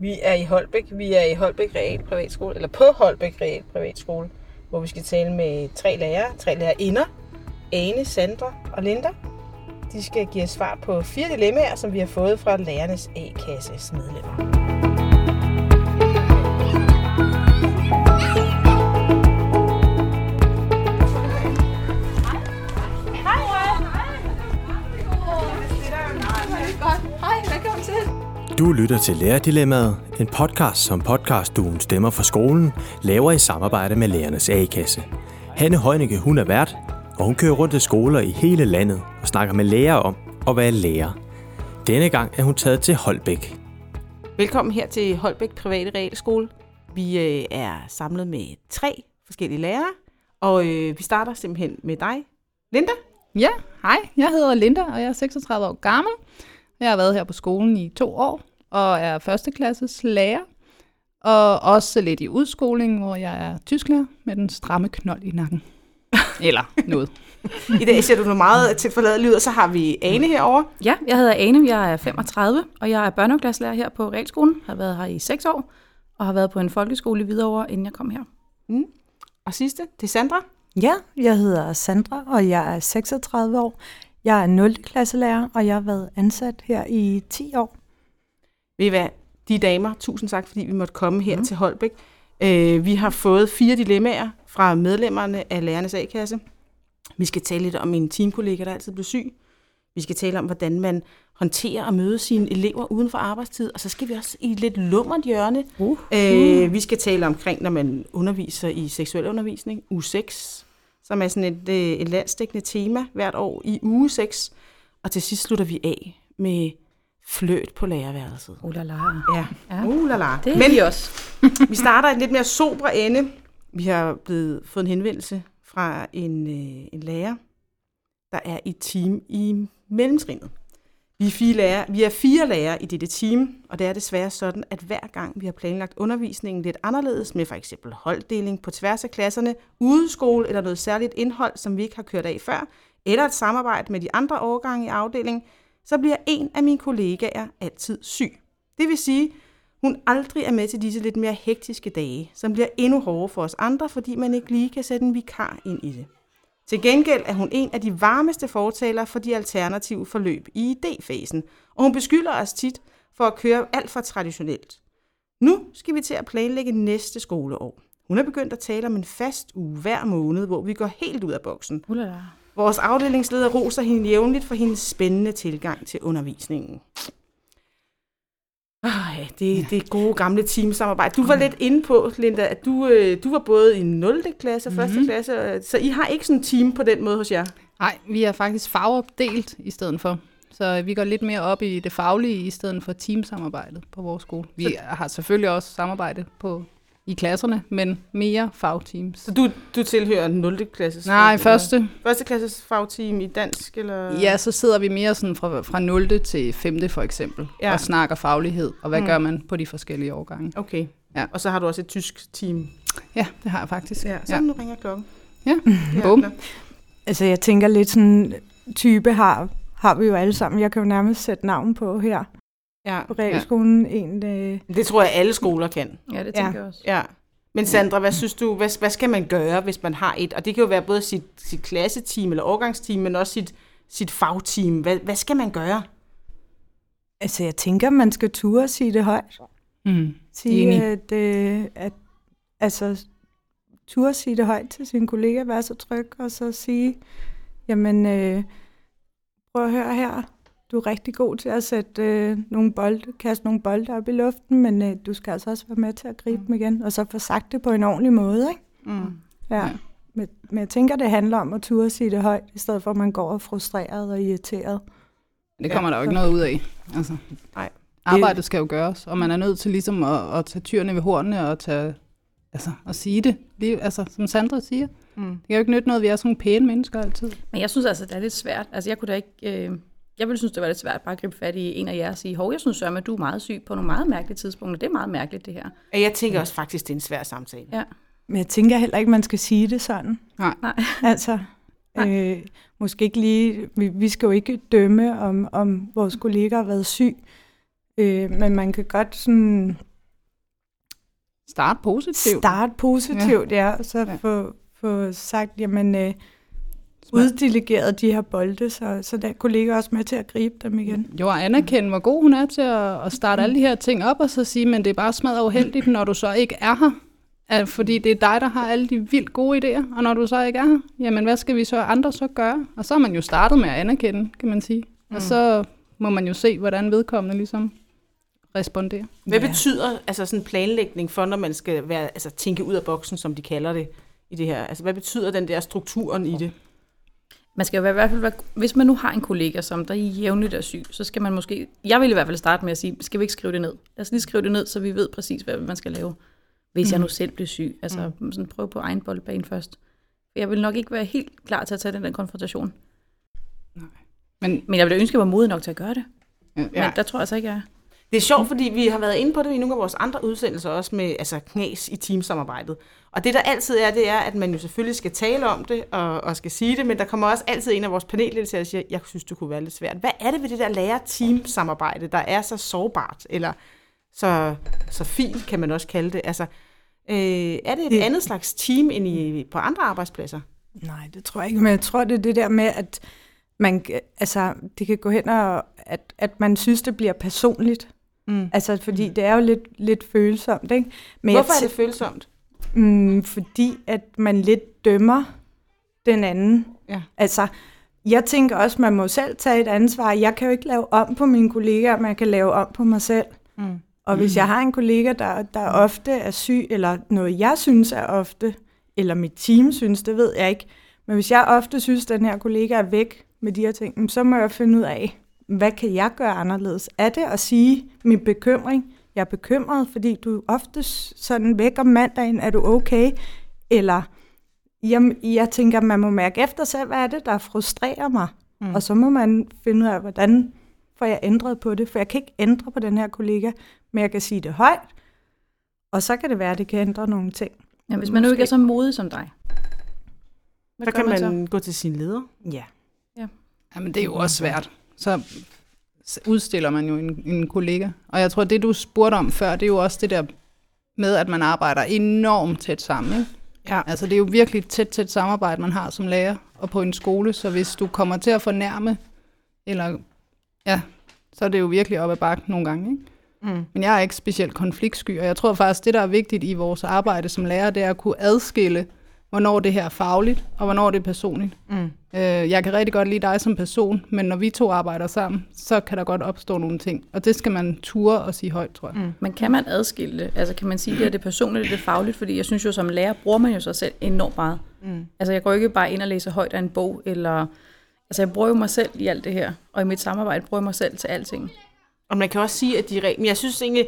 Vi er i Holbæk. Vi er i Holbæk Real Privatskole, eller på Holbæk Real Privatskole, hvor vi skal tale med tre lærere, tre lærerinder. Ane, Sandra og Linda. De skal give os svar på fire dilemmaer, som vi har fået fra lærernes A-kasses medlemmer. Du lytter til Lærerdilemmaet, en podcast som podcastduen Stemmer for skolen, laver i samarbejde med Lærernes A-kasse. Hanne Højnække, hun er vært, og hun kører rundt til skoler i hele landet og snakker med lærere om at være lærer. Denne gang er hun taget til Holbæk. Velkommen her til Holbæk Private Realskole. Vi øh, er samlet med tre forskellige lærere, og øh, vi starter simpelthen med dig, Linda. Ja, hej. Jeg hedder Linda, og jeg er 36 år gammel. Jeg har været her på skolen i to år, og er førsteklasses lærer. Og også lidt i udskoling, hvor jeg er tysklærer med den stramme knold i nakken. Eller noget. I dag ser du noget meget til forladet ud, og så har vi Ane herover. Ja, jeg hedder Ane, jeg er 35, og jeg er børnehaveklasselærer her på Realskolen. Jeg har været her i 6 år, og har været på en folkeskole i Hvidovre, inden jeg kom her. Mm. Og sidste, det er Sandra. Ja, jeg hedder Sandra, og jeg er 36 år. Jeg er 0. klasselærer, og jeg har været ansat her i 10 år. Ved I hvad, de damer, tusind tak, fordi vi måtte komme her mm. til Holbæk. Øh, vi har fået fire dilemmaer fra medlemmerne af Lærernes A-kasse. Vi skal tale lidt om en teamkollega, der altid blev syg. Vi skal tale om, hvordan man håndterer og møder sine elever uden for arbejdstid. Og så skal vi også i lidt lummert hjørne. Uh. Øh, vi skal tale omkring, når man underviser i seksuel undervisning, uge 6, som er sådan et, øh, et landsdækkende tema hvert år i uge 6. Og til sidst slutter vi af med fløt på lærerværelset. Uh la la. Ja, ja. uh la la. Det er Men, vi også. vi starter et lidt mere sobre ende. Vi har blevet fået en henvendelse fra en, øh, en lærer, der er i team i mellemtrinnet. Vi er, fire lærere, vi er fire lærere i dette team, og det er desværre sådan, at hver gang vi har planlagt undervisningen lidt anderledes, med for eksempel holddeling på tværs af klasserne, udeskole eller noget særligt indhold, som vi ikke har kørt af før, eller et samarbejde med de andre årgange i afdelingen, så bliver en af mine kollegaer altid syg. Det vil sige, hun aldrig er med til disse lidt mere hektiske dage, som bliver endnu hårdere for os andre, fordi man ikke lige kan sætte en vikar ind i det. Til gengæld er hun en af de varmeste fortalere for de alternative forløb i idéfasen, og hun beskylder os tit for at køre alt for traditionelt. Nu skal vi til at planlægge næste skoleår. Hun er begyndt at tale om en fast uge hver måned, hvor vi går helt ud af boksen. Ulala. Vores afdelingsleder roser hende jævnligt for hendes spændende tilgang til undervisningen. Ej, det, det er gode gamle teamsamarbejde. Du var lidt inde på, Linda, at du, øh, du var både i 0. klasse og 1. Mm-hmm. klasse, så I har ikke sådan en team på den måde hos jer? Nej, vi er faktisk fagopdelt i stedet for. Så vi går lidt mere op i det faglige i stedet for teamsamarbejdet på vores skole. Vi har selvfølgelig også samarbejde på i klasserne, men mere fagteams. Så du, du tilhører 0. klasses Nej, første. Første klasses fagteam i dansk? Eller? Ja, så sidder vi mere sådan fra, fra 0. til 5. for eksempel, ja. og snakker faglighed, og hvad mm. gør man på de forskellige årgange. Okay, ja. og så har du også et tysk team? Ja, det har jeg faktisk. Ja, så ja. nu ringer klokken. Ja, bum. Altså jeg tænker lidt sådan, type har, har vi jo alle sammen. Jeg kan jo nærmest sætte navn på her ja. på realskolen. Ja. En, det... det tror jeg, alle skoler kan. Ja, det tænker ja. jeg også. Ja. Men Sandra, hvad synes du, hvad, hvad skal man gøre, hvis man har et, og det kan jo være både sit, sit klasseteam eller årgangsteam, men også sit, sit fagteam. Hvad, hvad skal man gøre? Altså, jeg tænker, man skal ture sige det højt. Mm. Sige, at, øh, at, altså, ture sige det højt til sin kollega, være så tryg, og så sige, jamen, øh, prøv at høre her, du er rigtig god til at sætte øh, nogle bolde, kaste nogle bolde op i luften, men øh, du skal altså også være med til at gribe mm. dem igen, og så få sagt det på en ordentlig måde, ikke? Mm. Ja. Men, men jeg tænker, det handler om at turde sige det højt, i stedet for at man går og frustreret og irriteret. Det kommer ja, der jo ikke noget ud af. Altså, Nej. Arbejdet skal jo gøres, og man er nødt til ligesom at, at tage tyrene ved hornene og tage, altså, at sige det, lige, altså, som Sandra siger. Mm. Det kan jo ikke nytte noget, vi er sådan nogle pæne mennesker altid. Men jeg synes altså, det er lidt svært. Altså, jeg kunne da ikke... Øh jeg ville synes, det var lidt svært bare at gribe fat i en af jer og sige, hov, jeg synes at du er meget syg på nogle meget mærkelige tidspunkter. Det er meget mærkeligt, det her. Jeg tænker også faktisk, det er en svær samtale. Ja. Men jeg tænker heller ikke, man skal sige det sådan. Nej. Nej. Altså, Nej. Øh, måske ikke lige, vi, vi skal jo ikke dømme, om, om vores kollega har været syg, øh, men man kan godt sådan Start positivt. Start positivt, ja, og så Ja. ja. få, få sagt, jamen, øh, uddelegeret de her bolde, så, så der kollega også med til at gribe dem igen. Jo, og anerkende, hvor god hun er til at, at starte alle de her ting op, og så sige, men det er bare smadret uheldigt, når du så ikke er her. At, fordi det er dig, der har alle de vildt gode idéer, og når du så ikke er her, jamen hvad skal vi så andre så gøre? Og så har man jo startet med at anerkende, kan man sige. Mm. Og så må man jo se, hvordan vedkommende ligesom responderer. Hvad Ja. betyder altså sådan planlægning for, når man skal være, altså, tænke ud af boksen, som de kalder det i det her? Altså, hvad betyder den der strukturen i det? Man skal jo i hvert fald være, hvis man nu har en kollega, som der jævnligt er syg, så skal man måske, jeg vil i hvert fald starte med at sige, skal vi ikke skrive det ned? Lad os lige skrive det ned, så vi ved præcis, hvad man skal lave, hvis mm. jeg nu selv bliver syg. Altså mm. sådan prøv på egen boldbane først. For jeg vil nok ikke være helt klar til at tage den der konfrontation. Men Men jeg ville da ønske, at jeg var modig nok til at gøre det. Ja. Men der tror jeg så ikke, jeg er. Det er sjovt, fordi vi har været inde på det i nogle af vores andre udsendelser også med altså, knas i teamsamarbejdet. Og det der altid er, det er, at man jo selvfølgelig skal tale om det og, og skal sige det, men der kommer også altid en af vores paneldeltagere og siger, jeg synes, det kunne være lidt svært. Hvad er det ved det der lærer-teamsamarbejde, der er så sårbart, eller så, så fint, kan man også kalde det? Altså, øh, er det et Det- andet slags team end i, på andre arbejdspladser? Nej, det tror jeg ikke, men jeg tror, det er det der med, at man, altså, det kan gå hen og, at, at man synes, det bliver personligt. Mm. Altså, fordi det er jo lidt, lidt følsomt, ikke? Men Hvorfor er det følsomt? Mm, fordi at man lidt dømmer den anden. Ja. Altså, jeg tænker også, man må selv tage et ansvar. Jeg kan jo ikke lave om på mine kollegaer, men jeg kan lave om på mig selv. Mm. Og hvis jeg har en kollega, der, der ofte er syg, eller noget jeg synes er ofte, eller mit team synes, det ved jeg ikke. Men hvis jeg ofte synes, at den her kollega er væk med de her ting, mm, så må jeg finde ud af, hvad kan jeg gøre anderledes? Er det at sige min bekymring? Jeg er bekymret, fordi du er ofte sådan væk om mandagen. Er du okay? Eller jeg, jeg tænker, man må mærke efter selv, hvad er det, der frustrerer mig? Mm. Og så må man finde ud af, hvordan får jeg ændret på det. For jeg kan ikke ændre på den her kollega, men jeg kan sige det højt. Og så kan det være, at det kan ændre nogle ting. Ja, hvis man nu ikke er så modig som dig. Hvad Så kan man, så? man gå til sin leder. Ja. Jamen, det er jo også svært. Så udstiller man jo en, en kollega. Og jeg tror, det du spurgte om før, det er jo også det der med, at man arbejder enormt tæt sammen. Ikke? Ja. Altså, det er jo virkelig et tæt, tæt samarbejde, man har som lærer og på en skole. Så hvis du kommer til at fornærme, eller ja, så er det jo virkelig op ad bakke nogle gange. Ikke? Mm. Men jeg er ikke specielt konfliktsky, og jeg tror faktisk, det der er vigtigt i vores arbejde som lærer, det er at kunne adskille, hvornår det her er fagligt, og hvornår det er personligt. Mm. Øh, jeg kan rigtig godt lide dig som person, men når vi to arbejder sammen, så kan der godt opstå nogle ting. Og det skal man ture og sige højt, tror jeg. Mm. Men kan man adskille det? Altså kan man sige, at det er det personlige, det er det fagligt? Fordi jeg synes jo, som lærer bruger man jo sig selv enormt meget. Mm. Altså jeg går ikke bare ind og læser højt af en bog, eller... Altså jeg bruger jo mig selv i alt det her, og i mit samarbejde bruger jeg mig selv til alting. Og man kan også sige, at de regler... Men jeg synes egentlig...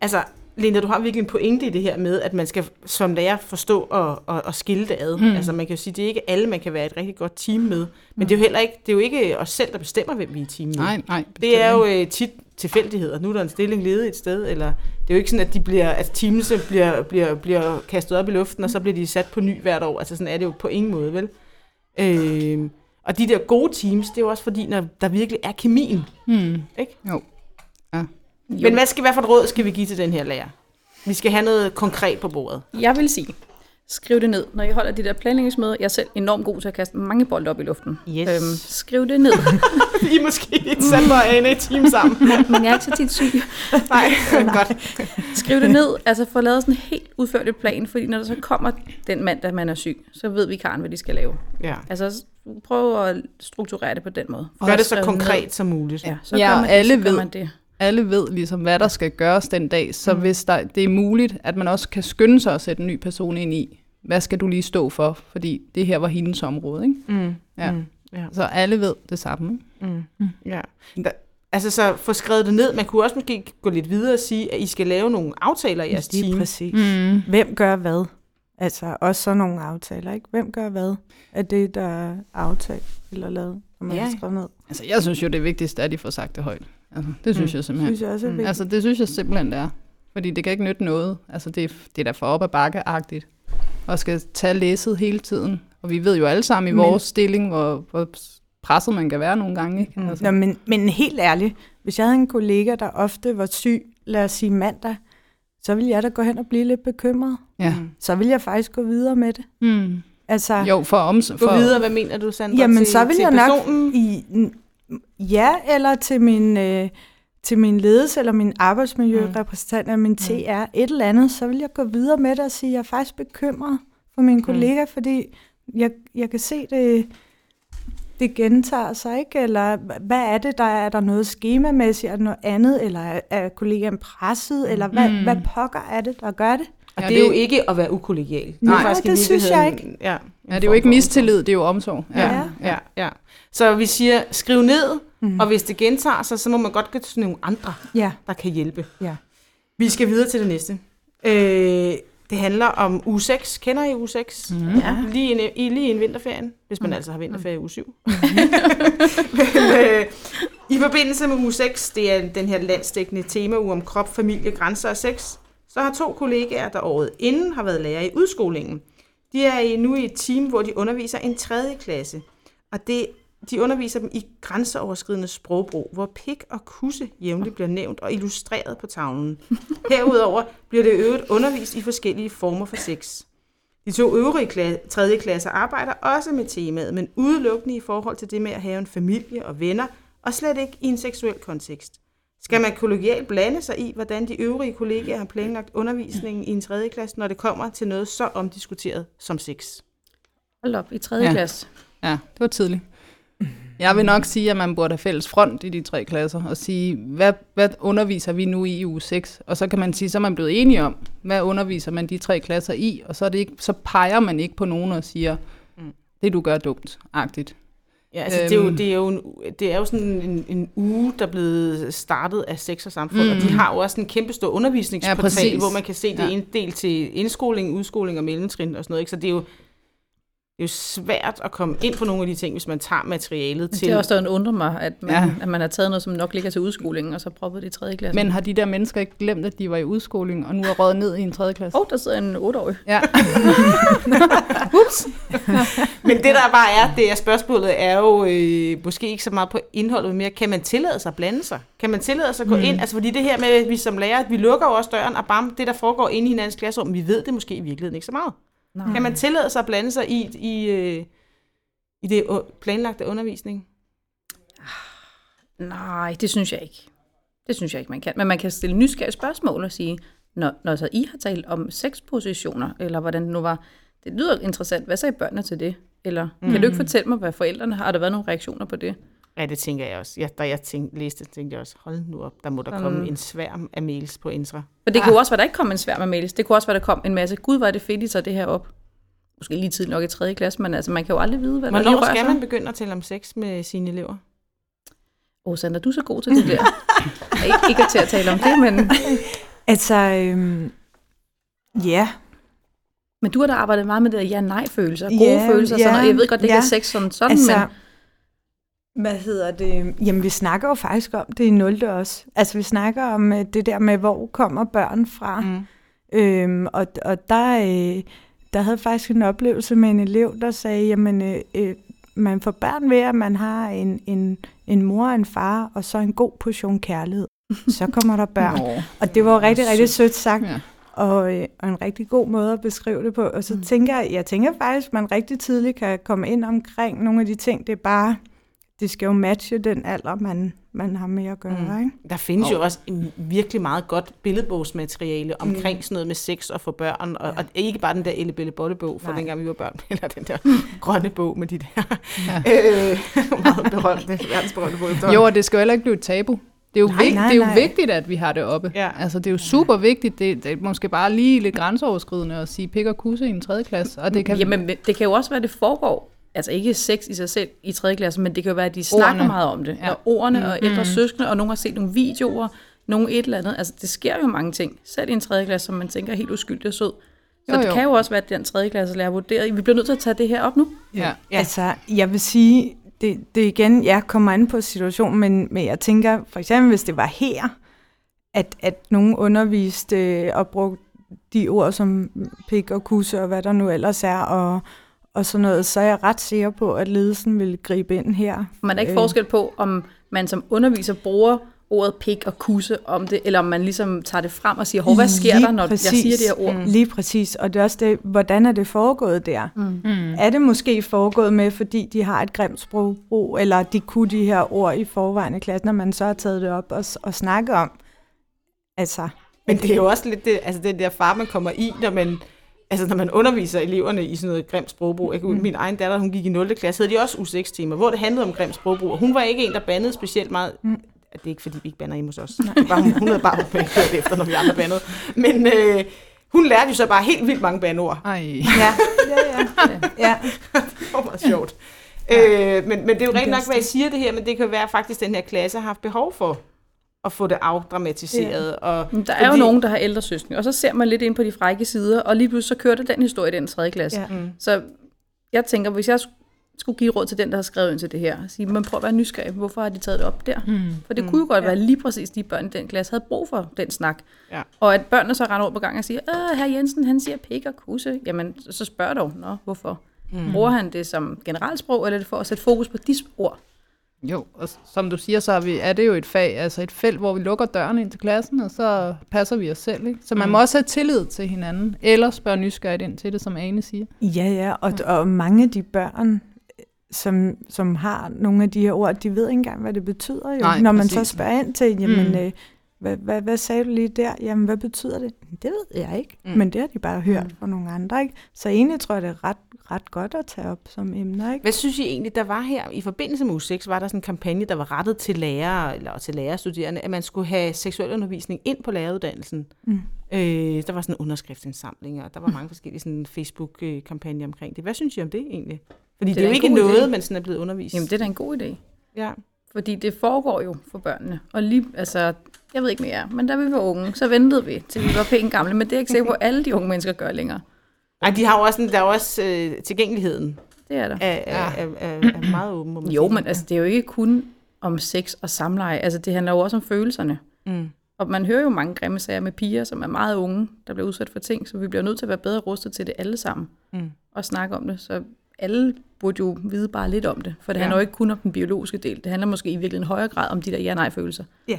Altså, Linda, du har virkelig en pointe i det her med, at man skal som lærer forstå og, og, og skille det ad. Mm. Altså man kan jo sige, det er ikke alle, man kan være et rigtig godt team med. Men det er jo heller ikke, det er jo ikke os selv, der bestemmer, hvem vi er team med. Nej, nej. Det er jo øh, tit tilfældigheder. Nu er der en stilling ledig et sted, eller det er jo ikke sådan, at de bliver, at teamene bliver, bliver, bliver kastet op i luften, og så bliver de sat på ny hvert år. Altså sådan er det jo på ingen måde, vel? Øh, og de der gode teams, det er jo også fordi, når der virkelig er kemien. Hmm. Ikke? Jo. Men hvad, skal, hvad for et råd skal vi give til den her lærer? Vi skal have noget konkret på bordet. Jeg vil sige, skriv det ned. Når I holder de der planlægningsmøder, jeg er selv enormt god til at kaste mange bolde op i luften. Yes. Øhm, skriv det ned. Vi er måske et Sandra og Anne team sammen. Men jeg er ikke så tit syg. Nej, godt. Skriv det ned, altså få lavet sådan en helt udførlig plan, fordi når der så kommer den mandag, man er syg, så ved vi hvad de skal lave. Ja. Altså prøv at strukturere det på den måde. Gør det så konkret ned. som muligt. Ja, så Ja, man, alle det, så gør ved- man det. Alle ved ligesom, hvad der skal gøres den dag, så mm. hvis der, det er muligt, at man også kan skynde sig at sætte en ny person ind i, hvad skal du lige stå for, fordi det her var hendes område. Ikke? Mm. Ja. Mm. ja. Så alle ved det samme. Ikke? Mm. Ja. Der, altså så få skrevet det ned. Man kunne også måske gå lidt videre og sige, at I skal lave nogle aftaler i jeres Lige team. præcis. Mm. Hvem gør hvad? Altså også sådan nogle aftaler, ikke? Hvem gør hvad? Er det, der er aftalt eller lavet, når man Ja. ja. har skrevet ned? Altså, jeg synes jo, det vigtigste er, at de får sagt det højt. Altså, det synes Mm. jeg simpelthen. Synes jeg også er Mm. vigtigt. Altså, det synes jeg simpelthen, det er. Fordi det kan ikke nytte noget. Altså, det er, det er da for op ad bakkeagtigt. Og skal tage læset hele tiden. Og vi ved jo alle sammen i Men- vores stilling, hvor, hvor presset man kan være nogle gange. Ikke? Mm. Altså, Nå, men, men helt ærligt, hvis jeg havde en kollega, der ofte var syg, lad os sige mandag, så vil jeg da gå hen og blive lidt bekymret. Ja. Så vil jeg faktisk gå videre med det. Mm. Altså, Jo, for oms... Gå For, videre, hvad mener du, Sandra, Jamen, til, så vil til jeg nok personen? i, ja, eller til min, øh, til min ledelse, eller min arbejdsmiljørepræsentant, eller min TR, et eller andet, så vil jeg gå videre med det og sige, at jeg er faktisk bekymret for mine kollega, fordi jeg, jeg kan se det, det gentager sig, ikke? Eller hvad er det, der er, er der noget skemamæssigt, er der noget andet, eller er, er kollegaen presset, eller hvad, Mm. hvad pokker er det, der gør det? Og Ja, det er jo det- ikke at være ukollegial. Det Nej, faktisk i det synes jeg virkeligheden- Ja, ja, det er jo ikke mistillid, det er jo omsorg. Ja. ja, ja. Så vi siger, skriv ned, Mm. og hvis det gentager sig, så må man godt gå til nogle andre, Ja, der kan hjælpe. ja. Vi skal videre til det næste. Øh, det handler om uge 6. Kender I uge 6? Mm. Ja. Lige, ind, i, lige inden vinterferien, hvis man Mm. altså har vinterferie i uge 7. Men, øh, I forbindelse med uge 6, det er den her landsdækkende temauge om krop, familie, grænser og sex, så har to kollegaer, der året inden har været lærer i udskolingen. De er nu i et team, hvor de underviser en tredje klasse. Og det, de underviser dem i grænseoverskridende sprogbrug, hvor pik og kusse jævnligt bliver nævnt og illustreret på tavlen. Herudover bliver det øvet undervist i forskellige former for sex. De to øvrige kla- tredje klasser arbejder også med temaet, men udelukkende i forhold til det med at have en familie og venner, og slet ikke i en seksuel kontekst. Skal man kollegialt blande sig i, hvordan de øvrige kollegaer har planlagt undervisningen i en tredje klasse, når det kommer til noget så omdiskuteret som sex? Hold op, i tredje Ja. ja. klasse. Ja, det var tidligt. Jeg vil nok sige, at man burde have fælles front i de tre klasser, og sige, hvad, hvad underviser vi nu i i uge 6? Og så kan man sige, så er man blevet enige om, hvad underviser man de tre klasser i, og så, er det ikke, så peger man ikke på nogen og siger, Mm. det du gør dumt, agtigt. Ja, altså øhm. det, er jo, det, er jo en, det er jo sådan en, en uge, der er blevet startet af sex og samfund, mm. og de Mm. har jo også en kæmpe stor undervisningsportal, Ja, præcis. hvor man kan se det Ja. ja. en del til indskoling, udskoling og mellemtrin og sådan noget. Ikke? Så det er jo det er jo svært at komme ind på nogle af de ting, hvis man tager materialet til. Det er også der undrer mig, at man, Ja. at man har taget noget, som nok ligger til udskolingen, og så proppet det i tredje klasse. Men har de der mennesker ikke glemt, at de var i udskoling, og nu er røget ned i en tredje klasse? Åh, oh, der sidder en otteårig. Ja. Men det der bare er, det er spørgsmålet, er jo øh, måske ikke så meget på indholdet, men mere, kan man tillade sig at blande sig? Kan man tillade sig at gå mm. ind? Altså fordi det her med, at vi som lærer, vi lukker jo også døren, og bam, det der foregår inde i hinandens klasserum, vi ved det måske i virkeligheden ikke så meget. Nej. Kan man tillade sig at blande sig i, i, øh, i det planlagte undervisning? Nej, det synes jeg ikke. Det synes jeg ikke, man kan. Men man kan stille nysgerrige spørgsmål og sige, når, når så I har talt om sexpositioner, eller hvordan det nu var, det lyder interessant. Hvad sagde børnene til det? Eller mm. kan du ikke fortælle mig, hvad forældrene har? Har der været nogle reaktioner på det? Ja, det tænker jeg også. Ja, da jeg tænkte, læste det, tænkte jeg også, hold nu op, der må der komme en sværm af mails på Intra. Og det kan jo også være, der ikke kom en svær med mails. Det kunne også være, der kom en masse. Gud, hvor er det fedt, I tager det her op. Måske lige tidligt nok i tredje klasse, men altså, man kan jo aldrig vide, hvad der lige Hvornår skal man begynde at tale om sex med sine elever? Åh, oh, Sandra, du er så god til det der. ikke, ikke til at tale om det, men, Altså, øhm, ja, men du har da arbejdet meget med det der ja-nej-følelser, gode Ja, følelser. ja, sådan, og jeg ved godt, det ikke ja. er sex sådan, sådan altså, men hvad hedder det? Jamen, vi snakker jo faktisk om det i 0. også. Altså, vi snakker om øh, det der med, hvor kommer børn fra. Mm. Øhm, og, og der, øh, der havde faktisk en oplevelse med en elev, der sagde, jamen, øh, øh, man får børn ved, at man har en, en, en mor og en far, og så en god portion kærlighed. Så kommer der børn. Nå. Og det var rigtig, rigtig sødt sagt, Ja. og, øh, og en rigtig god måde at beskrive det på. Og så mm. tænker jeg, jeg tænker faktisk, at man rigtig tidligt kan komme ind omkring nogle af de ting. Det er bare, det skal jo matche den alder, man, man har med at gøre. Mm. Mm. Ikke? Der findes jo også en virkelig meget godt billedbogsmateriale omkring sådan noget med sex og for børn, og, og ikke bare den der Elle Belle Bolle bog fra Nej. dengang vi var børn, eller den der grønne bog med de der Ja. øh, meget berømte, verdensberømte bog. Jo, og det skal jo heller ikke blive et tabu. Det er jo, Nej, vigt, nej, det er jo nej. vigtigt, at vi har det oppe. Ja. Altså, det er jo super vigtigt. Det, det er måske bare lige lidt grænseoverskridende at sige pik og kusse i en tredje klasse. Og det kan, Jamen, men det kan jo også være, at det foregår, altså ikke sex i sig selv i tredje klasse, men det kan jo være, at de snakker Ordene. meget om det. Ja. Og ordene og ældre Mhm. søskende, og nogen har set nogle videoer, nogle et eller andet. Altså, det sker jo mange ting, selv i en tredje klasse, som man tænker er helt uskyldig og sød. Så Jo, det jo. kan jo også være, at den tredje klasse lærer vurderet. Vi bliver nødt til at tage det her op nu. ja. Ja. Altså, jeg vil sige, det, det igen, jeg kommer an på situationen, men, men jeg tænker, for eksempel hvis det var her, at, at nogen underviste og brugte de ord som pik og kusse og hvad der nu ellers er, og, og sådan noget, så er jeg ret sikker på, at ledelsen vil gribe ind her. Man er ikke Øh. forskel på, om man som underviser bruger ordet pik og kusse om det, eller om man ligesom tager det frem og siger, Hov, hvad sker Lige der, når præcis. jeg siger det her ord? Mm. Lige præcis. Og det er også det, hvordan er det foregået der? Mm. Mm. Er det måske foregået med, fordi de har et grimt sprogbrug, eller de kunne de her ord i forvejen i klassen, når man så har taget det op og, og snakket om? Altså, Men det er jo også lidt det, altså den der far, man kommer i, når man, altså når man underviser eleverne i sådan noget grimt sprogbrug. Jeg kan, mm. Min egen datter, hun gik i 0. klasse, havde de også U6-timer, hvor det handlede om grimt sprogbrug. Og hun var ikke en, der bandede specielt meget. Mm. Det er ikke, fordi vi ikke bander hjemme hos os. Var, hun, hun havde bare hørt efter, når vi andre bandede. Men øh, hun lærte jo så bare helt vildt mange bandord. Ej. ja, ja, ja. ja. Det var meget sjovt. Øh, men, men det er jo rent nok, hvad jeg siger det her, men det kan være faktisk, at den her klasse har haft behov for at få det afdramatiseret. Ja. Og, Men Der er jo nogen, der har ældre søskende, og så ser man lidt ind på de frække sider, og lige pludselig så kørte den historie i den tredje klasse. Ja. Mm. Så jeg tænker, hvis jeg skulle give råd til den, der har skrevet ind til det her, sige, man prøv at være nysgerrig, hvorfor har de taget det op der? Mm. For det kunne jo godt være lige præcis de børn i den klasse havde brug for den snak. Ja. Og at børnene så render over på gang og siger, øh, herr Jensen, han siger pik og kusse. Jamen, så- så spørg dog, nå, hvorfor? Mm. Bruger han det som generalsprog, eller er det for at sætte fokus på de ord? Jo, og som du siger, så er, vi, er det jo et fag, altså et felt, hvor vi lukker døren ind til klassen, og så passer vi os selv. Ikke? Så man må også have tillid til hinanden, eller spørge nysgerrigt ind til det, som Ane siger. Ja, ja, og, og mange af de børn, som, som har nogle af de her ord, de ved ikke engang, hvad det betyder jo. Nej, Når man præcis. så spørger ind til, jamen, Mm. mm. øh, hvad, hvad, hvad sagde du lige der? Jamen, hvad betyder det? Det ved jeg ikke, Mm. mm. men det har de bare hørt fra nogle andre, ikke? Så egentlig tror jeg, det er ret, ret godt at tage op som emner, ikke? Hvad synes I egentlig, der var her i forbindelse med U6, var der sådan en kampagne, der var rettet til lærere eller til lærerstuderende, at man skulle have seksuel undervisning ind på læreruddannelsen. Mm. Øh, der var sådan en underskriftsindsamling, og der var mange forskellige sådan Facebook-kampagner omkring det. Hvad synes I om det egentlig? Fordi det, Det det er jo ikke noget, idé. man sådan er blevet undervist. Jamen, det er da en god idé. ja. Fordi det foregår jo for børnene. Og lige, altså, jeg ved ikke mere, men da vi var unge, så ventede vi, til vi var pænt gamle. Men det er ikke sikker på, at alle de unge mennesker gør længere. Ej, de har jo også, en- der er også øh, tilgængeligheden Det er der. er, er, er, er, er meget åben, må man Jo, sige. men altså, det er jo ikke kun om sex og samleje. Altså, det handler jo også om følelserne. Mm. Og man hører jo mange grimme sager med piger, som er meget unge, der bliver udsat for ting, så vi bliver nødt til at være bedre rustet til det alle sammen. Mm. Og snakke om det. Så alle burde jo vide bare lidt om det. For det Ja. handler jo ikke kun om den biologiske del. Det handler måske i virkeligheden i højere grad om de der ja-nej-følelser. Ja,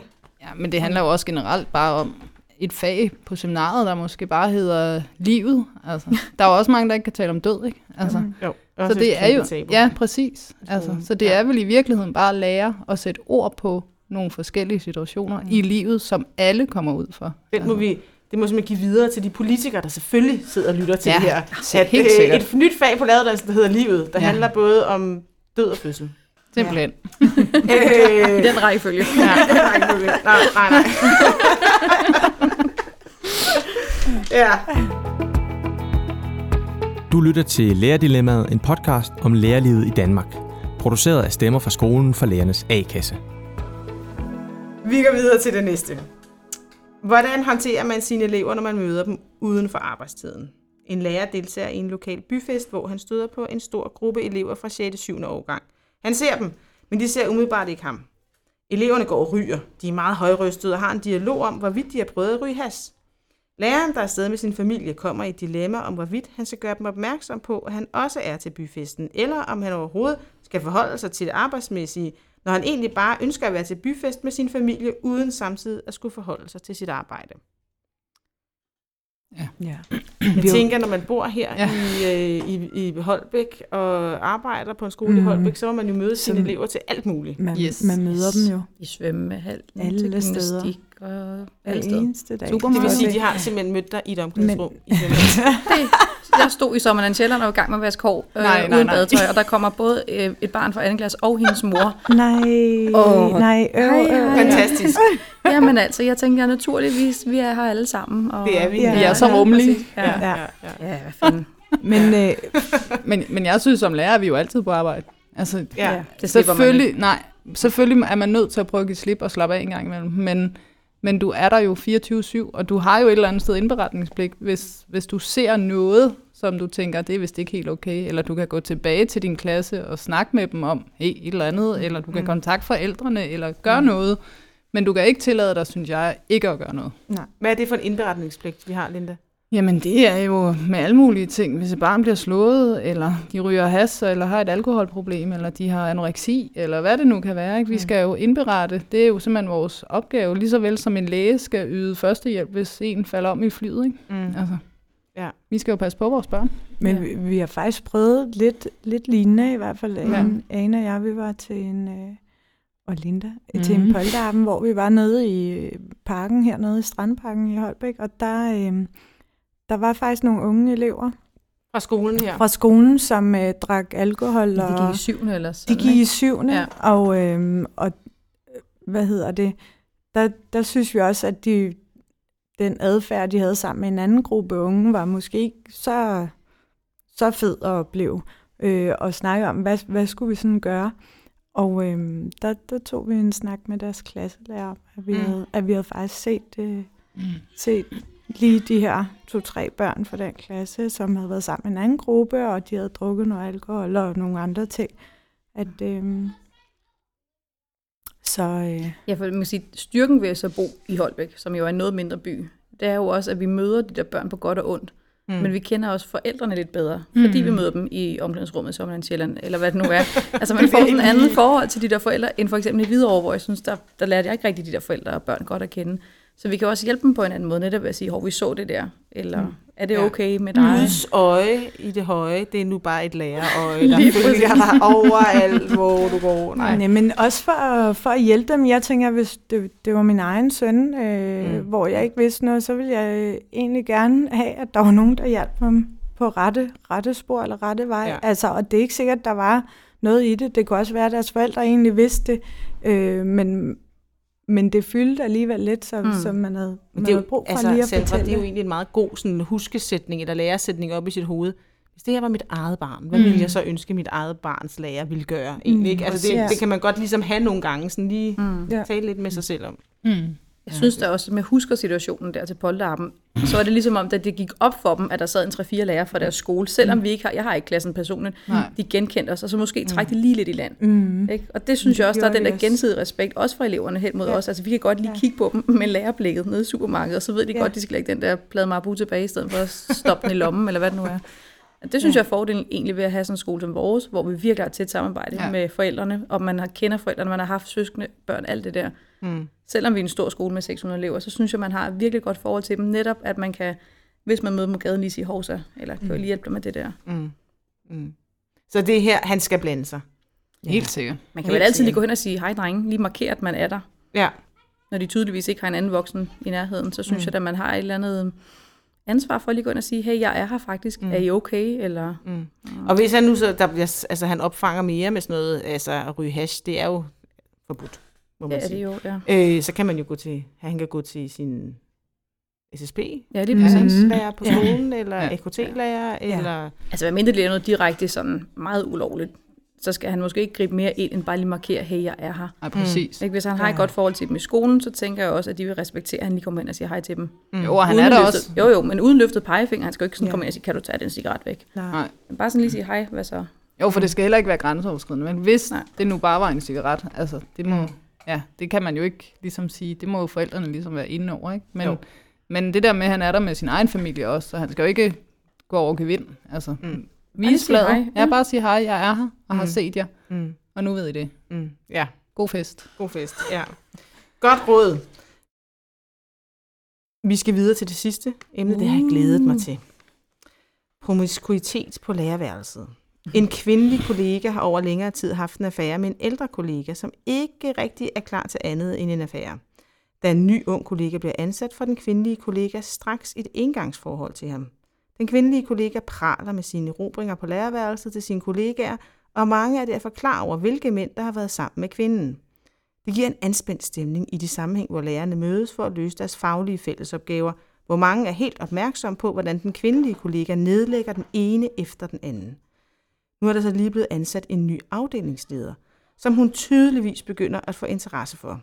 men det handler jo også generelt bare om et fag på seminaret, der måske bare hedder livet. Altså, der er jo også mange, der ikke kan tale om død, ikke? Altså, Jo, så også det et er jo, tabu. ja, præcis. Altså, så det Ja. er vel i virkeligheden bare at lære at sætte ord på nogle forskellige situationer mm. i livet, som alle kommer ud for. Den må vi, det må simpelthen give videre til de politikere, der selvfølgelig sidder og lytter til Ja, det her. så helt øh, sikkert. Et nyt fag på læreruddannelsen, der hedder Livet, der Ja. ja. handler både om død og fødsel. Simpelthen. øh, I den rækkefølge. ja, nej, nej, nej, nej. ja. Du lytter til Lærerdilemmaet, en podcast om lærerlivet i Danmark. Produceret af Stemmer fra skolen for lærernes A-kasse. Vi går videre til det næste. Hvordan håndterer man sine elever, når man møder dem uden for arbejdstiden? En lærer deltager i en lokal byfest, hvor han støder på en stor gruppe elever fra 6. og 7. årgang. Han ser dem, men de ser umiddelbart ikke ham. Eleverne går og ryger. De er meget højrystede og har en dialog om, hvorvidt de har prøvet at ryge has. Læreren, der er afsted med sin familie, kommer i et dilemma om, hvorvidt han skal gøre dem opmærksom på, at han også er til byfesten, eller om han overhovedet skal forholde sig til det arbejdsmæssige, når han egentlig bare ønsker at være til byfest med sin familie, uden samtidig at skulle forholde sig til sit arbejde. Ja. Jeg tænker, når man bor her Ja. ja. i, øh, i, i Holbæk og arbejder på en skole mm. i. Holbæk, så må man jo møde sine Som- elever til alt muligt. Man, Yes. man møder dem jo I svømmehal, Alle til steder. og alle steder. eneste dag. Super Det vil sige, at de har simpelthen mødt dig i et omklædningsrum. i Det, jeg stod i sommeren Sjælland og var i gang med at vaske hår øh, Nej, nej, uden badetøj, og der kommer både øh, et barn fra anden klasse og hendes mor. Nej, Åh. nej, hej. øv. Fantastisk. Jamen altså, jeg tænkte, ja, naturligvis, vi er her alle sammen. Og, Det er vi. Ja. Vi er så rummelige. Ja. Ja. ja. ja, hvad fanden. Men øh, Men, men jeg synes, som lærer er vi jo altid på arbejde. Altså, ja. Ja, det slipper man ikke. selvfølgelig, nej, selvfølgelig er man nødt til at prøve at give slip og slappe af en gang imellem, men, men du er der jo 24-7, og du har jo et eller andet sted indberetningspligt, hvis, hvis du ser noget, som du tænker, det er vist ikke helt okay, eller du kan gå tilbage til din klasse og snakke med dem om, hey, et eller andet, eller du kan kontakte forældrene, eller gøre noget, men du kan ikke tillade dig, synes jeg, ikke at gøre noget. Hvad er det for en indberetningspligt, vi har, Linda? Jamen det er jo med alle mulige ting. Hvis et barn bliver slået, eller de ryger has, eller har et alkoholproblem, eller de har anoreksi, eller hvad det nu kan være. Ikke? Vi skal jo indberette. Det er jo simpelthen vores opgave. Lige så vel som en læge skal yde førstehjælp, hvis en falder om i flyet. Ikke? Mm. Altså, Ja. vi skal jo passe på vores børn. Men Ja. vi, vi har faktisk prøvet lidt, lidt lignende, i hvert fald. Ja. Ane og jeg, vi var til en, øh, og Linda, mm-hmm. til en Mhm. polterarben, hvor vi var nede i øh, parken, hernede i Strandparken i Holbæk, og der, øh, der var faktisk nogle unge elever Fra skolen her. fra skolen, som øh, drak alkohol, De og gik i syvende eller de sådan, gik i ikke? syvende, Ja. ja. og, øh, og øh, hvad hedder det, der, der synes vi også, at de, den adfærd, de havde sammen med en anden gruppe unge, var måske ikke så, så fed at opleve. Øh, og snakke om, hvad, hvad skulle vi sådan gøre? Og øh, der, der tog vi en snak med deres klasselærer, at vi, Mm. mm. havde, at vi havde faktisk set, øh, set lige de her to-tre børn fra den klasse, som havde været sammen med en anden gruppe, og de havde drukket noget alkohol og nogle andre ting. At, øh, så øh, Ja, for man kan sige, styrken ved at så bo i Holbæk, som jo er en noget mindre by, det er jo også, at vi møder de der børn på godt og ondt. Mm. Men vi kender også forældrene lidt bedre, fordi Mm. vi møder dem i omklædningsrummet i Sommerland Sjælland, eller hvad det nu er. altså man får en anden forhold til de der forældre, end for eksempel i Hvidovre, hvor jeg synes, der, der lærte jeg ikke rigtig de der forældre og børn godt at kende. Så vi kan også hjælpe dem på en anden måde, netop ved at sige, hov, vi så det der, eller mm. Er det Ja. okay med dig? Guds øje i det høje, det er nu bare et lærerøje, der følger dig overalt, hvor du går. Nej. Nej, men også for, for at hjælpe dem. Jeg tænker, hvis det, det var min egen søn, øh, Mm. hvor jeg ikke vidste noget, så ville jeg øh, egentlig gerne have, at der var nogen, der hjalp ham på rette, rette spor eller rette vej. Ja. Altså, og det er ikke sikkert, at der var noget i det. Det kunne også være, at deres forældre egentlig vidste det, øh, men, men det fyldte alligevel lidt, så, Mm. mm. så man havde, man det er havde jo, brug for altså, lige at Sandra, fortælle. det er jo egentlig en meget god sådan, huskesætning eller læresætning op i sit hoved. Hvis det her var mit eget barn, hvad Mm. ville jeg så ønske, mit eget barns lærer ville gøre? Egentlig, ikke? Altså, det, det kan man godt ligesom have nogle gange, sådan lige Mm. Tale lidt med sig selv om. Mm. Jeg synes da også, at med husker situationen der til polterappen, så er det ligesom om, at det gik op for dem, at der sad en 3-4 lærere fra deres skole, selvom vi ikke har, jeg har ikke klassen personligt, Nej. de genkendte os, og så måske trække det lige lidt i land. Mm. Ikke? Og det synes jeg også, der er den der gensidige respekt, også fra eleverne hen mod Ja. os. Altså vi kan godt lige Ja. kigge på dem med lærerblikket nede i supermarkedet, og så ved de Ja. godt, de skal lægge den der plade marabu tilbage, i stedet for at stoppe den i lommen, eller hvad det nu er. Det synes jeg er fordelen egentlig ved at have sådan en skole som vores, hvor vi virkelig har tæt samarbejde Ja. ja. med forældrene, og man har kender forældrene, man har haft søskende, børn, alt det der. Mm. Selvom vi er en stor skole med 600 elever, så synes jeg, man har et virkelig godt forhold til dem. Netop, at man kan, hvis man møder dem på gaden, lige sige hovsa, eller kan mm. lige hjælpe dem med det der. Mm. Mm. Så det er her, han skal blande sig. Helt sikkert. Man kan Helt vel altid lige gå hen og sige, hej drenge, lige markere, at man er der. Ja. Når de tydeligvis ikke har en anden voksen i nærheden, så synes mm. jeg, at man har et eller andet ansvar for at lige gå ind og sige, hey, jeg er her faktisk, Mm. mm. er I okay? Eller, Mm. Og hvis han nu så, der bliver, altså han opfanger mere med sådan noget, altså at ryge hash, det er jo forbudt, må man ja, det er sige. jo, ja. Øh, så kan man jo gå til, han kan gå til sin SSB, Ja, lige Mhm. præcis. Mm. lærer på Ja. skolen, eller Ja. AKT-lærer, eller... Altså, hvad mindre det er noget direkte sådan meget ulovligt, så skal han måske ikke gribe mere ind, end bare lige markere, hey, jeg er her. Nej, præcis. Ikke? Hvis han har et Ja. godt forhold til dem i skolen, så tænker jeg også, at de vil respektere, at han lige kommer ind og siger hej til dem. Mm. Jo, og han uden er der løftet, også. Jo, jo, men uden løftet pegefinger. Han skal jo ikke sådan Ja. komme ind og sige, kan du tage den cigaret væk? Nej. Nej. Men bare sådan lige sige hej, hvad så? Jo, for det skal heller ikke være grænseoverskridende, men hvis Nej. det nu bare var en cigaret, altså det må, Mm. ja, det kan man jo ikke ligesom sige, det må jo forældrene ligesom være inde over, ikke? Men, Jo. men det der med, at han er der med sin egen familie også, så han skal jo ikke gå over gevind, altså. Mm. Mm. Bare Vis sige hej, fladet. Ja, ja. bare sige hej, jeg er her, og har Mm. set jer, Mm. og nu ved I det. Mm. Ja, God fest. god fest. Ja. Godt råd. Vi skal videre til det sidste emne, det har jeg glædet mig til. Promiskuitet på lærerværelset. En kvindelig kollega har over længere tid haft en affære med en ældre kollega, som ikke rigtig er klar til andet end en affære. Da en ny ung kollega bliver ansat, får den kvindelige kollega straks et engangsforhold til ham. Den kvindelige kollega praler med sine erobringer på lærerværelset til sine kollegaer, og mange er derfor klar over, hvilke mænd, der har været sammen med kvinden. Det giver en anspændt stemning i de sammenhæng, hvor lærerne mødes for at løse deres faglige fællesopgaver, hvor mange er helt opmærksomme på, hvordan den kvindelige kollega nedlægger den ene efter den anden. Nu er der så lige blevet ansat en ny afdelingsleder, som hun tydeligvis begynder at få interesse for.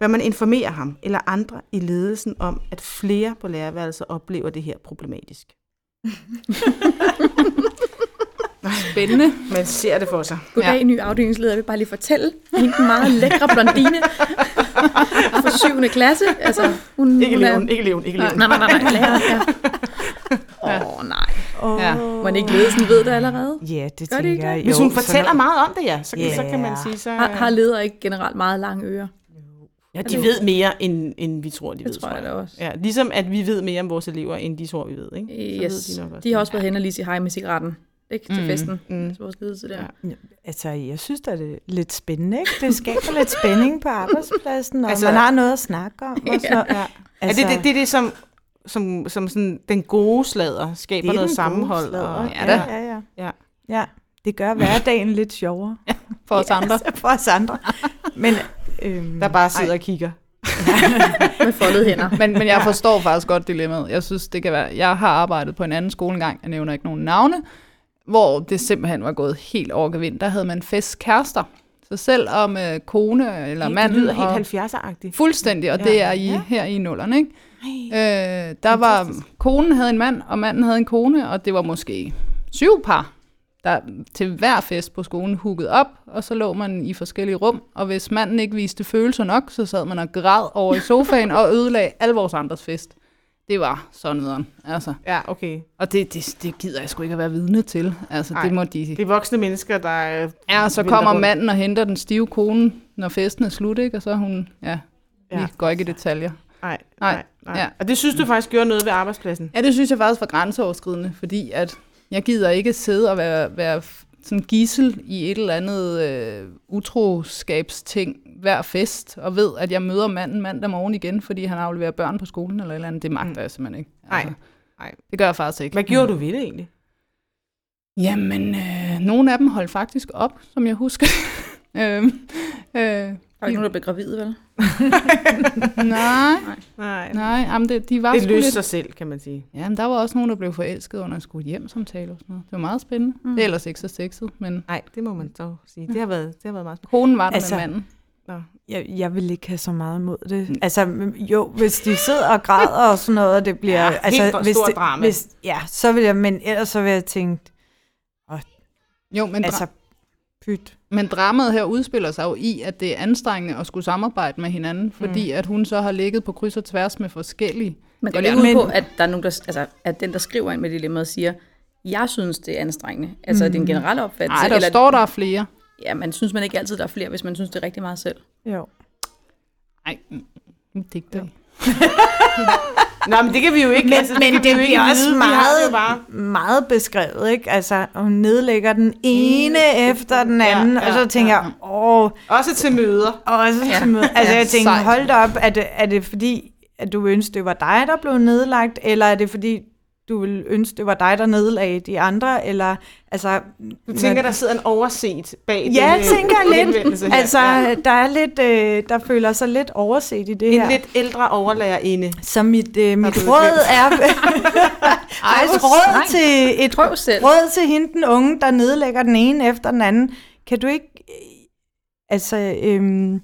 Bør man informere ham eller andre i ledelsen om, at flere på lærerværelset oplever det her problematisk? Spændende. Man ser det for sig. Goddag, Ja. ja. ny afdelingsleder. Jeg vil bare lige fortælle. Hende den meget lækre blondine fra 7. klasse. Altså, hun, Ikke hun er- ikke leven, ikke leven. Nej, nej, nej, nej, lærer, ja. Mon ikke ledelsen ved det allerede? Ja, det Gør tænker ikke jeg. det? Hvis Jo, hun sådan fortæller noget- meget om det, ja, så, Ja. så kan man sige, så... Har, har ledere ikke generelt meget lange ører? Ja, de ved mere, end, end vi tror, de Det ved, tror jeg da også. Ja, ligesom at vi ved mere om vores elever, end de tror, vi ved, ikke? Så Yes. ved de nok også. De har også været hen og lige sige hej med cigaretten. Ikke? Til Mm. festen. Mm. Vores ledelse der. Ja. Altså, jeg synes da, det er lidt spændende, ikke? Det skaber lidt spænding på arbejdspladsen, og Altså- altså, man har noget at snakke om. Og så, Ja. Altså, er det, det, det er det, som, som, som sådan, den gode slader skaber det er noget sammenhold. sladder. Og, Ja, da. ja, ja. Ja. ja. Det gør hverdagen lidt sjovere. For os andre. Ja, for os andre. Men, øhm, der bare sidder og kigger. Med foldede hænder. Men, men jeg forstår faktisk godt dilemmaet. Jeg synes, det kan være... Jeg har arbejdet på en anden skole engang, jeg nævner ikke nogen navne, hvor det simpelthen var gået helt over gevind. Der havde man festkærester. Så selv om øh, kone eller det mand... lyder helt og, 70'er-agtigt. Fuldstændig, og Ja. det er i, Ja. her i nullerne, ikke? Øh, der var, konen havde en mand, og manden havde en kone, og det var måske syv par, der til hver fest på skolen hugget op, og så lå man i forskellige rum, og hvis manden ikke viste følelser nok, så sad man og græd over i sofaen og ødelagde alle vores andres fest. Det var så nederen, altså. Ja, okay. Og det, det, det gider jeg sgu ikke at være vidne til. Altså, Ej, det må de... Det er voksne mennesker, der... øh, Ja, så kommer rundt. manden og henter den stive kone, når festen er slut, ikke? Og så hun... Ja, vi Ja. går ikke i detaljer. Nej, Nej, nej, nej. ja. Og det synes du faktisk gjorde noget ved arbejdspladsen? Ja, det synes jeg faktisk var grænseoverskridende, fordi at jeg gider ikke sidde og være, være sådan gissel i et eller andet øh, utroskabsting hver fest, og ved, at jeg møder manden mandag morgen igen, fordi han afleverer børn på skolen eller et eller andet. Det magter Mm. jeg simpelthen ikke. Nej, nej. Det gør jeg faktisk ikke. Hvad gjorde du ved det egentlig? Jamen, øh, nogle af dem holdt faktisk op, som jeg husker. øhm, øh, Der er ikke nogen, der blev gravide, vel? nej, Nej. nej, jamen det, de var Det løste lidt... sig selv, kan man sige. Ja, men der var også nogen, der blev forelsket under en skole hjem samtale og sådan noget. Det var meget spændende. Mm. Det er ellers ikke så sexet, men Nej, det må man så sige. Det har været, det har været meget spændende. konen var der Altså, med manden. Nå. Jeg, jeg vil ikke have så meget imod det. Altså, jo, hvis de sidder og græder og sådan noget, og det bliver... Ja, helt altså, for hvis stort det, drama. Hvis, ja, så vil jeg, men ellers så vil jeg tænke, Jo, men, dra- altså, pyt. men dramaet her udspiller sig jo i, at det er anstrengende at skulle samarbejde med hinanden, fordi at hun så har ligget på kryds og tværs med forskellige. Man går ikke ud på, at, der er nogen, der, altså, at den, der skriver ind med dilemmaet, siger, jeg synes, det er anstrengende. Altså, mm. det er en generel opfattelse. Nej, der eller, står der er flere. Ja, man synes man ikke altid, der er flere, hvis man synes, det er rigtig meget selv. Jo. Nej, digter. Ja. Nå, men det kan vi jo ikke. Men, altså, men det ikke bliver også vide. Det meget, bare. meget beskrevet, ikke? Altså, hun nedlægger den ene efter den anden, ja, og så tænker jeg, åh, Også til møder. også Ja. til møde. Altså, Ja, jeg tænker, hold da op, er det, er det fordi, at du ønsker, det var dig, der blev nedlagt, eller er det fordi, du vil ønske, det var dig, der nedlagde de andre, eller, altså... Du tænker, der sidder en overset bag Ja, den, jeg tænker øh, lidt. henvendelse her. Altså, ja. der er lidt, øh, der føler sig lidt overset i det En her. lidt ældre overlærerinde. Så mit, øh, mit råd er faktisk råd til et Prøv selv. råd til hende, den unge, der nedlægger den ene efter den anden. Kan du ikke, øh, altså, øhm,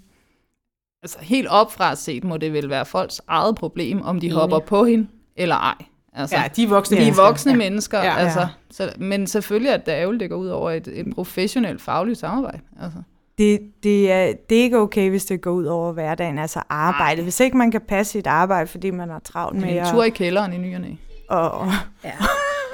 Altså helt opfra set må det vel være folks eget problem, om de Enig. hopper på hende eller ej. Altså, Ja, de er voksne de er mennesker. voksne ja. mennesker, Ja. ja. altså. Ja. Så, men selvfølgelig er det ærgerligt, går ud over et, et professionelt fagligt samarbejde. Altså. det, det, er, det er ikke okay, hvis det går ud over hverdagen, altså arbejde. Hvis ikke man kan passe sit arbejde, fordi man har travlt med En at tur i kælderen i ny og og, Ja.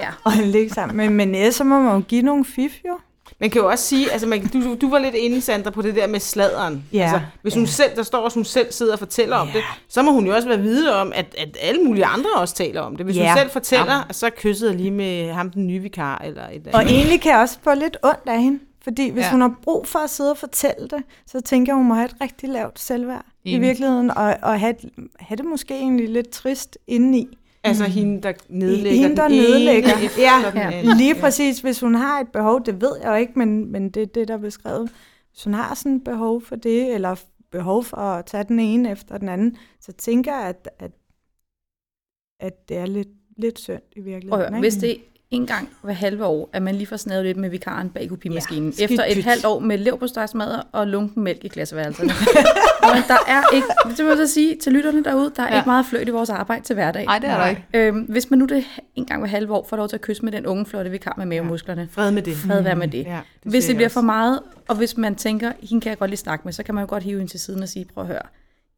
ja. og ligge sammen. Men, men ellers så må man jo give nogle fif, jo. Man kan jo også sige, altså man, du, du var lidt inde, Sandra, på det der med sladeren. Ja. Altså, hvis hun Ja. selv, der står, at hun selv sidder og fortæller om det, så må hun jo også være vide om, at, at alle mulige andre også taler om det. Hvis Ja. hun selv fortæller, ja. så kyssede jeg lige med ham, den nye vikar, eller et eller Og andet. egentlig kan jeg også få lidt ondt af hende. Fordi hvis ja. Ja. hun har brug for at sidde og fortælle det, så tænker jeg, hun må have et rigtig lavt selvværd i Enig. virkeligheden, og, og have, have det måske egentlig lidt trist indeni. Altså hende, der nedlægger Hende, der den ene nedlægger. efter Ja, den ja. anden. Lige præcis, hvis hun har et behov, det ved jeg jo ikke, men, men det er det, der er beskrevet. Hvis hun har sådan et behov for det, eller behov for at tage den ene efter den anden, så tænker jeg, at, at, at det er lidt, lidt synd i virkeligheden. Høre, ikke? hvis det en gang hver halve år, at man lige får snadet lidt med vikaren bag kopimaskinen, Ja, efter et halvt år med leverpostejsmadder og lunken mælk i klasseværelserne. Men der er ikke, det må jeg så sige til lytterne derude, der er Ja. ja. ikke meget fløjt i vores arbejde til hverdag. Nej, det er der ikke. Øhm, hvis man nu det en gang hver halve år får lov til at kysse med den unge flotte vikar med mavemusklerne, Fred med det. fred være med det. Ja, Hvis siger det bliver også. for meget, og hvis man tænker, hende kan jeg godt lige snakke med, så kan man jo godt hive hende til siden og sige, prøv at høre,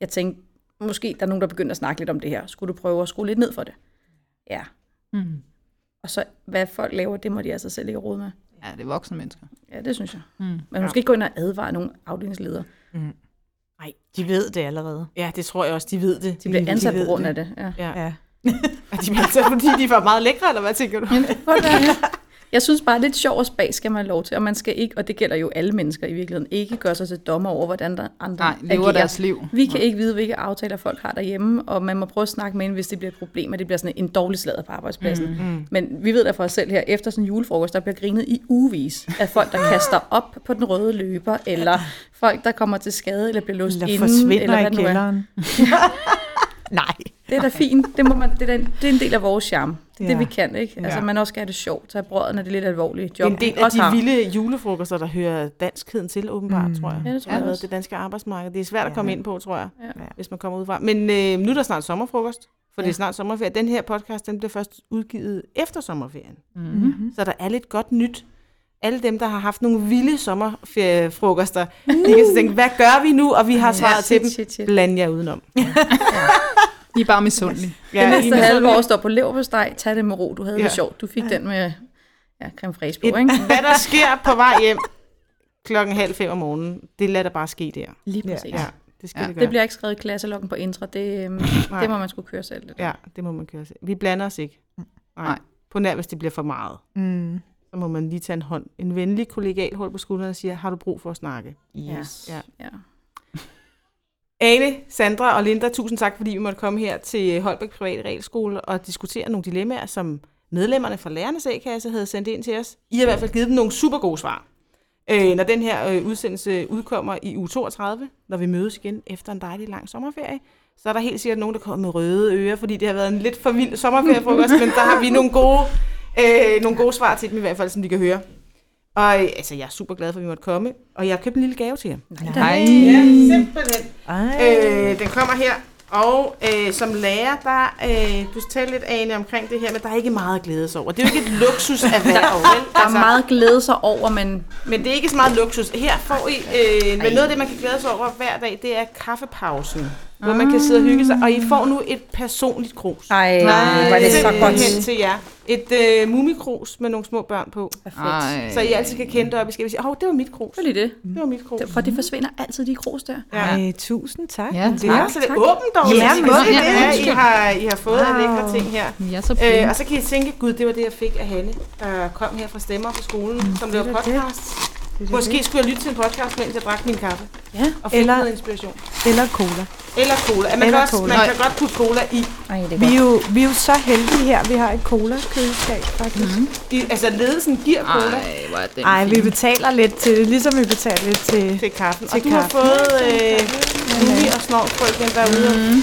jeg tænkte, måske der er nogen, der begynder at snakke lidt om det her. Skulle du prøve at skrue lidt ned for det? Ja. Mm. Og så, hvad folk laver, det må de altså selv ikke råde med. Ja, det er voksne mennesker. Ja, det synes jeg. Mm. Men måske ikke gå ind og advare nogle afdelingsledere. Nej, de ved det allerede. Ja, det tror jeg også, de ved det. De bliver ansat ved på grund af det. Ja. Ja. Ja. Er de bliver ansat, fordi de var meget lækre, eller hvad tænker du? Jeg synes bare, lidt sjov og spas skal man have lov til, og man skal ikke, og det gælder jo alle mennesker i virkeligheden, ikke gøre sig til dommer over, hvordan der andre Nej, lever agerer. deres liv. Vi kan ikke vide, hvilke aftaler folk har derhjemme, og man må prøve at snakke med en, hvis det bliver et problem, og det bliver sådan en dårlig slader på arbejdspladsen. Mm. Men vi ved da for os selv her, efter sådan en julefrokost, der bliver grinet i ugevis af folk, der kaster op på den røde løber, eller folk, der kommer til skade, eller bliver låst Eller inde, forsvinder eller hvad i er. kælderen. Nej. Det er da fint. Det, må man, det, er, det er en del af vores charme. Det er Ja. det, vi kan, ikke? Altså, man også skal have det sjovt, tage brødet, når det er lidt alvorlige Det er job. en del af også de har. vilde julefrokoster, der hører danskheden til, åbenbart, mm. tror jeg. Ja, det tror jeg også. det danske arbejdsmarked. Det er svært at komme ind på, tror jeg, Ja. hvis man kommer udefra. Men øh, nu er der snart sommerfrokost, for ja. det er snart sommerferie. Den her podcast, den bliver først udgivet efter sommerferien. Mm-hmm. Så der er lidt godt nyt. Alle dem, der har haft nogle vilde sommerferiefrokoster, de kan så tænke, hvad gør vi nu? Og vi har svaret til shit, dem. shit, shit. Bland jer udenom. I er bare misundelige. Ja, det næste halve år står på leverpostej, tag det med ro, du havde ja. Ja. det sjovt. Du fik den med ja, creme fraiche på, Et, ikke? hvad der sker på vej hjem klokken halv fem om morgenen, det lader der bare ske der. Lige præcis. Ja, det skal Ja, det gøre. Det bliver ikke skrevet i klasseloggen på intra, det, øhm, det må man skulle køre selv. Det der. Ja, det må man køre sig. Vi blander os ikke. Nej. Nej. På nær, hvis det bliver for meget. Mm. Så må man lige tage en hånd. En venlig kollegal hold på skulderen og sige, har du brug for at snakke? Yes. Ja. Ja. Ane, Sandra og Linda, tusind tak, fordi vi måtte komme her til Holbæk Private Regelskole og diskutere nogle dilemmaer, som medlemmerne fra Lærernes A-kasse havde sendt ind til os. I har i hvert fald givet dem nogle super gode svar. Øh, når den her øh, udsendelse udkommer i uge 32, når vi mødes igen efter en dejlig lang sommerferie, så er der helt sikkert nogen, der kommer med røde ører, fordi det har været en lidt for vild sommerferiefrokost, men der har vi nogle gode, øh, nogle gode svar til dem i hvert fald, som de kan høre. Og øh, altså, jeg er super glad for, at vi måtte komme, og jeg har købt en lille gave til jer. Nej. Ja, simpelthen. Ej. Øh, den kommer her, og øh, som lærer, der, øh, du talte lidt, Ane, omkring det her, men der er ikke meget at glæde sig over. Det er jo ikke et luksuserhverv, vel? Der er meget glæde sig over, men Men det er ikke så meget luksus. Her får I, øh, men noget af det, man kan glæde sig over hver dag, det er kaffepausen, hvor man kan sidde og hygge sig, og I får nu et personligt krus. ej, Nej, var det så godt. til jer. Et øh, mumikrus med nogle små børn på. Ej. Så I altid kan kende det op i skabet og sige, åh, det var mit krus. Det er det. Det var mit krus. For det forsvinder altid, de kros der. Ja. Ej, tusind tak. Ja, Det er så det er åbent dog. Ja, kan vi se, det? I har, I har fået af Wow. lækre ting her. Ja, så Øh, og så kan I tænke, gud, det var det, jeg fik af Hanne, der kom her fra Stemmer på skolen, mm, som laver det er det. podcast. Måske skulle jeg lytte til en podcast, mens jeg drak min kaffe. Ja. Og fik Eller- noget inspiration. Eller cola. Eller cola. Man, Eller kan, også, cola. man kan godt putte cola i. Ej, det er Vi er, jo, vi er jo så heldige her, vi har et cola-køleskab faktisk. Mm. I altså, ledelsen giver cola Ej, er den Ej, vi betaler lidt til det, ligesom vi betaler lidt til... til kaffen. Og Til du har kaffen. fået øh, Lumi og Snovsbrøken derude. Mm.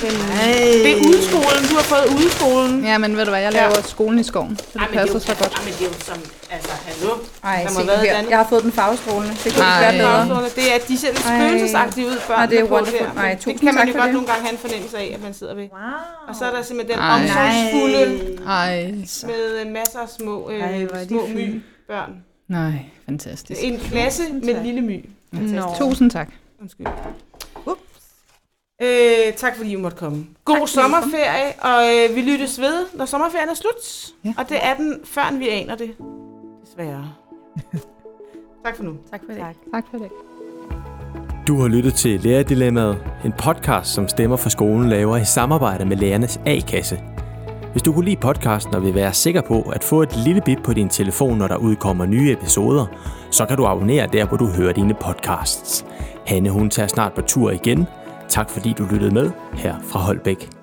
Det er udeskolen. Du har fået udeskolen. Ja, men ved du hvad, jeg laver skolen i skoven, så det Ej, passer det er så godt. Ej, men det er jo som, altså, hallo. Ej, Der må se været her. Jeg har fået den farvestrålende. Det kunne ikke Ej. være bedre. Det er, de ser lidt Ej. spøgelsesagtige ud, børn Ej, det er på wonderful. der. Ej, det tusind kan tak for godt nogle gange have en fornemmelse af, at man sidder ved. Wow. Og så er der simpelthen den Ej. omsorgsfulde Ej, med øh, masser af små, øh, Ej, små my børn. nej, fantastisk. En klasse med en lille my. Fantastisk. Tusind tak. Undskyld. Øh, tak fordi I måtte komme. God tak, sommerferie, og øh, vi lyttes ved, når sommerferien er slut. Ja. Og det er den, før vi aner det. Desværre. tak for nu. Tak for det. Tak. Tak for det. Du har lyttet til Lærerdilemmaet, en podcast, som Stemmer for skolen laver i samarbejde med Lærernes A-kasse. Hvis du kunne lide podcasten og vil være sikker på at få et lille bip på din telefon, når der udkommer nye episoder, så kan du abonnere der, hvor du hører dine podcasts. Hanne, hun tager snart på tur igen. Tak fordi du lyttede med her fra Holbæk.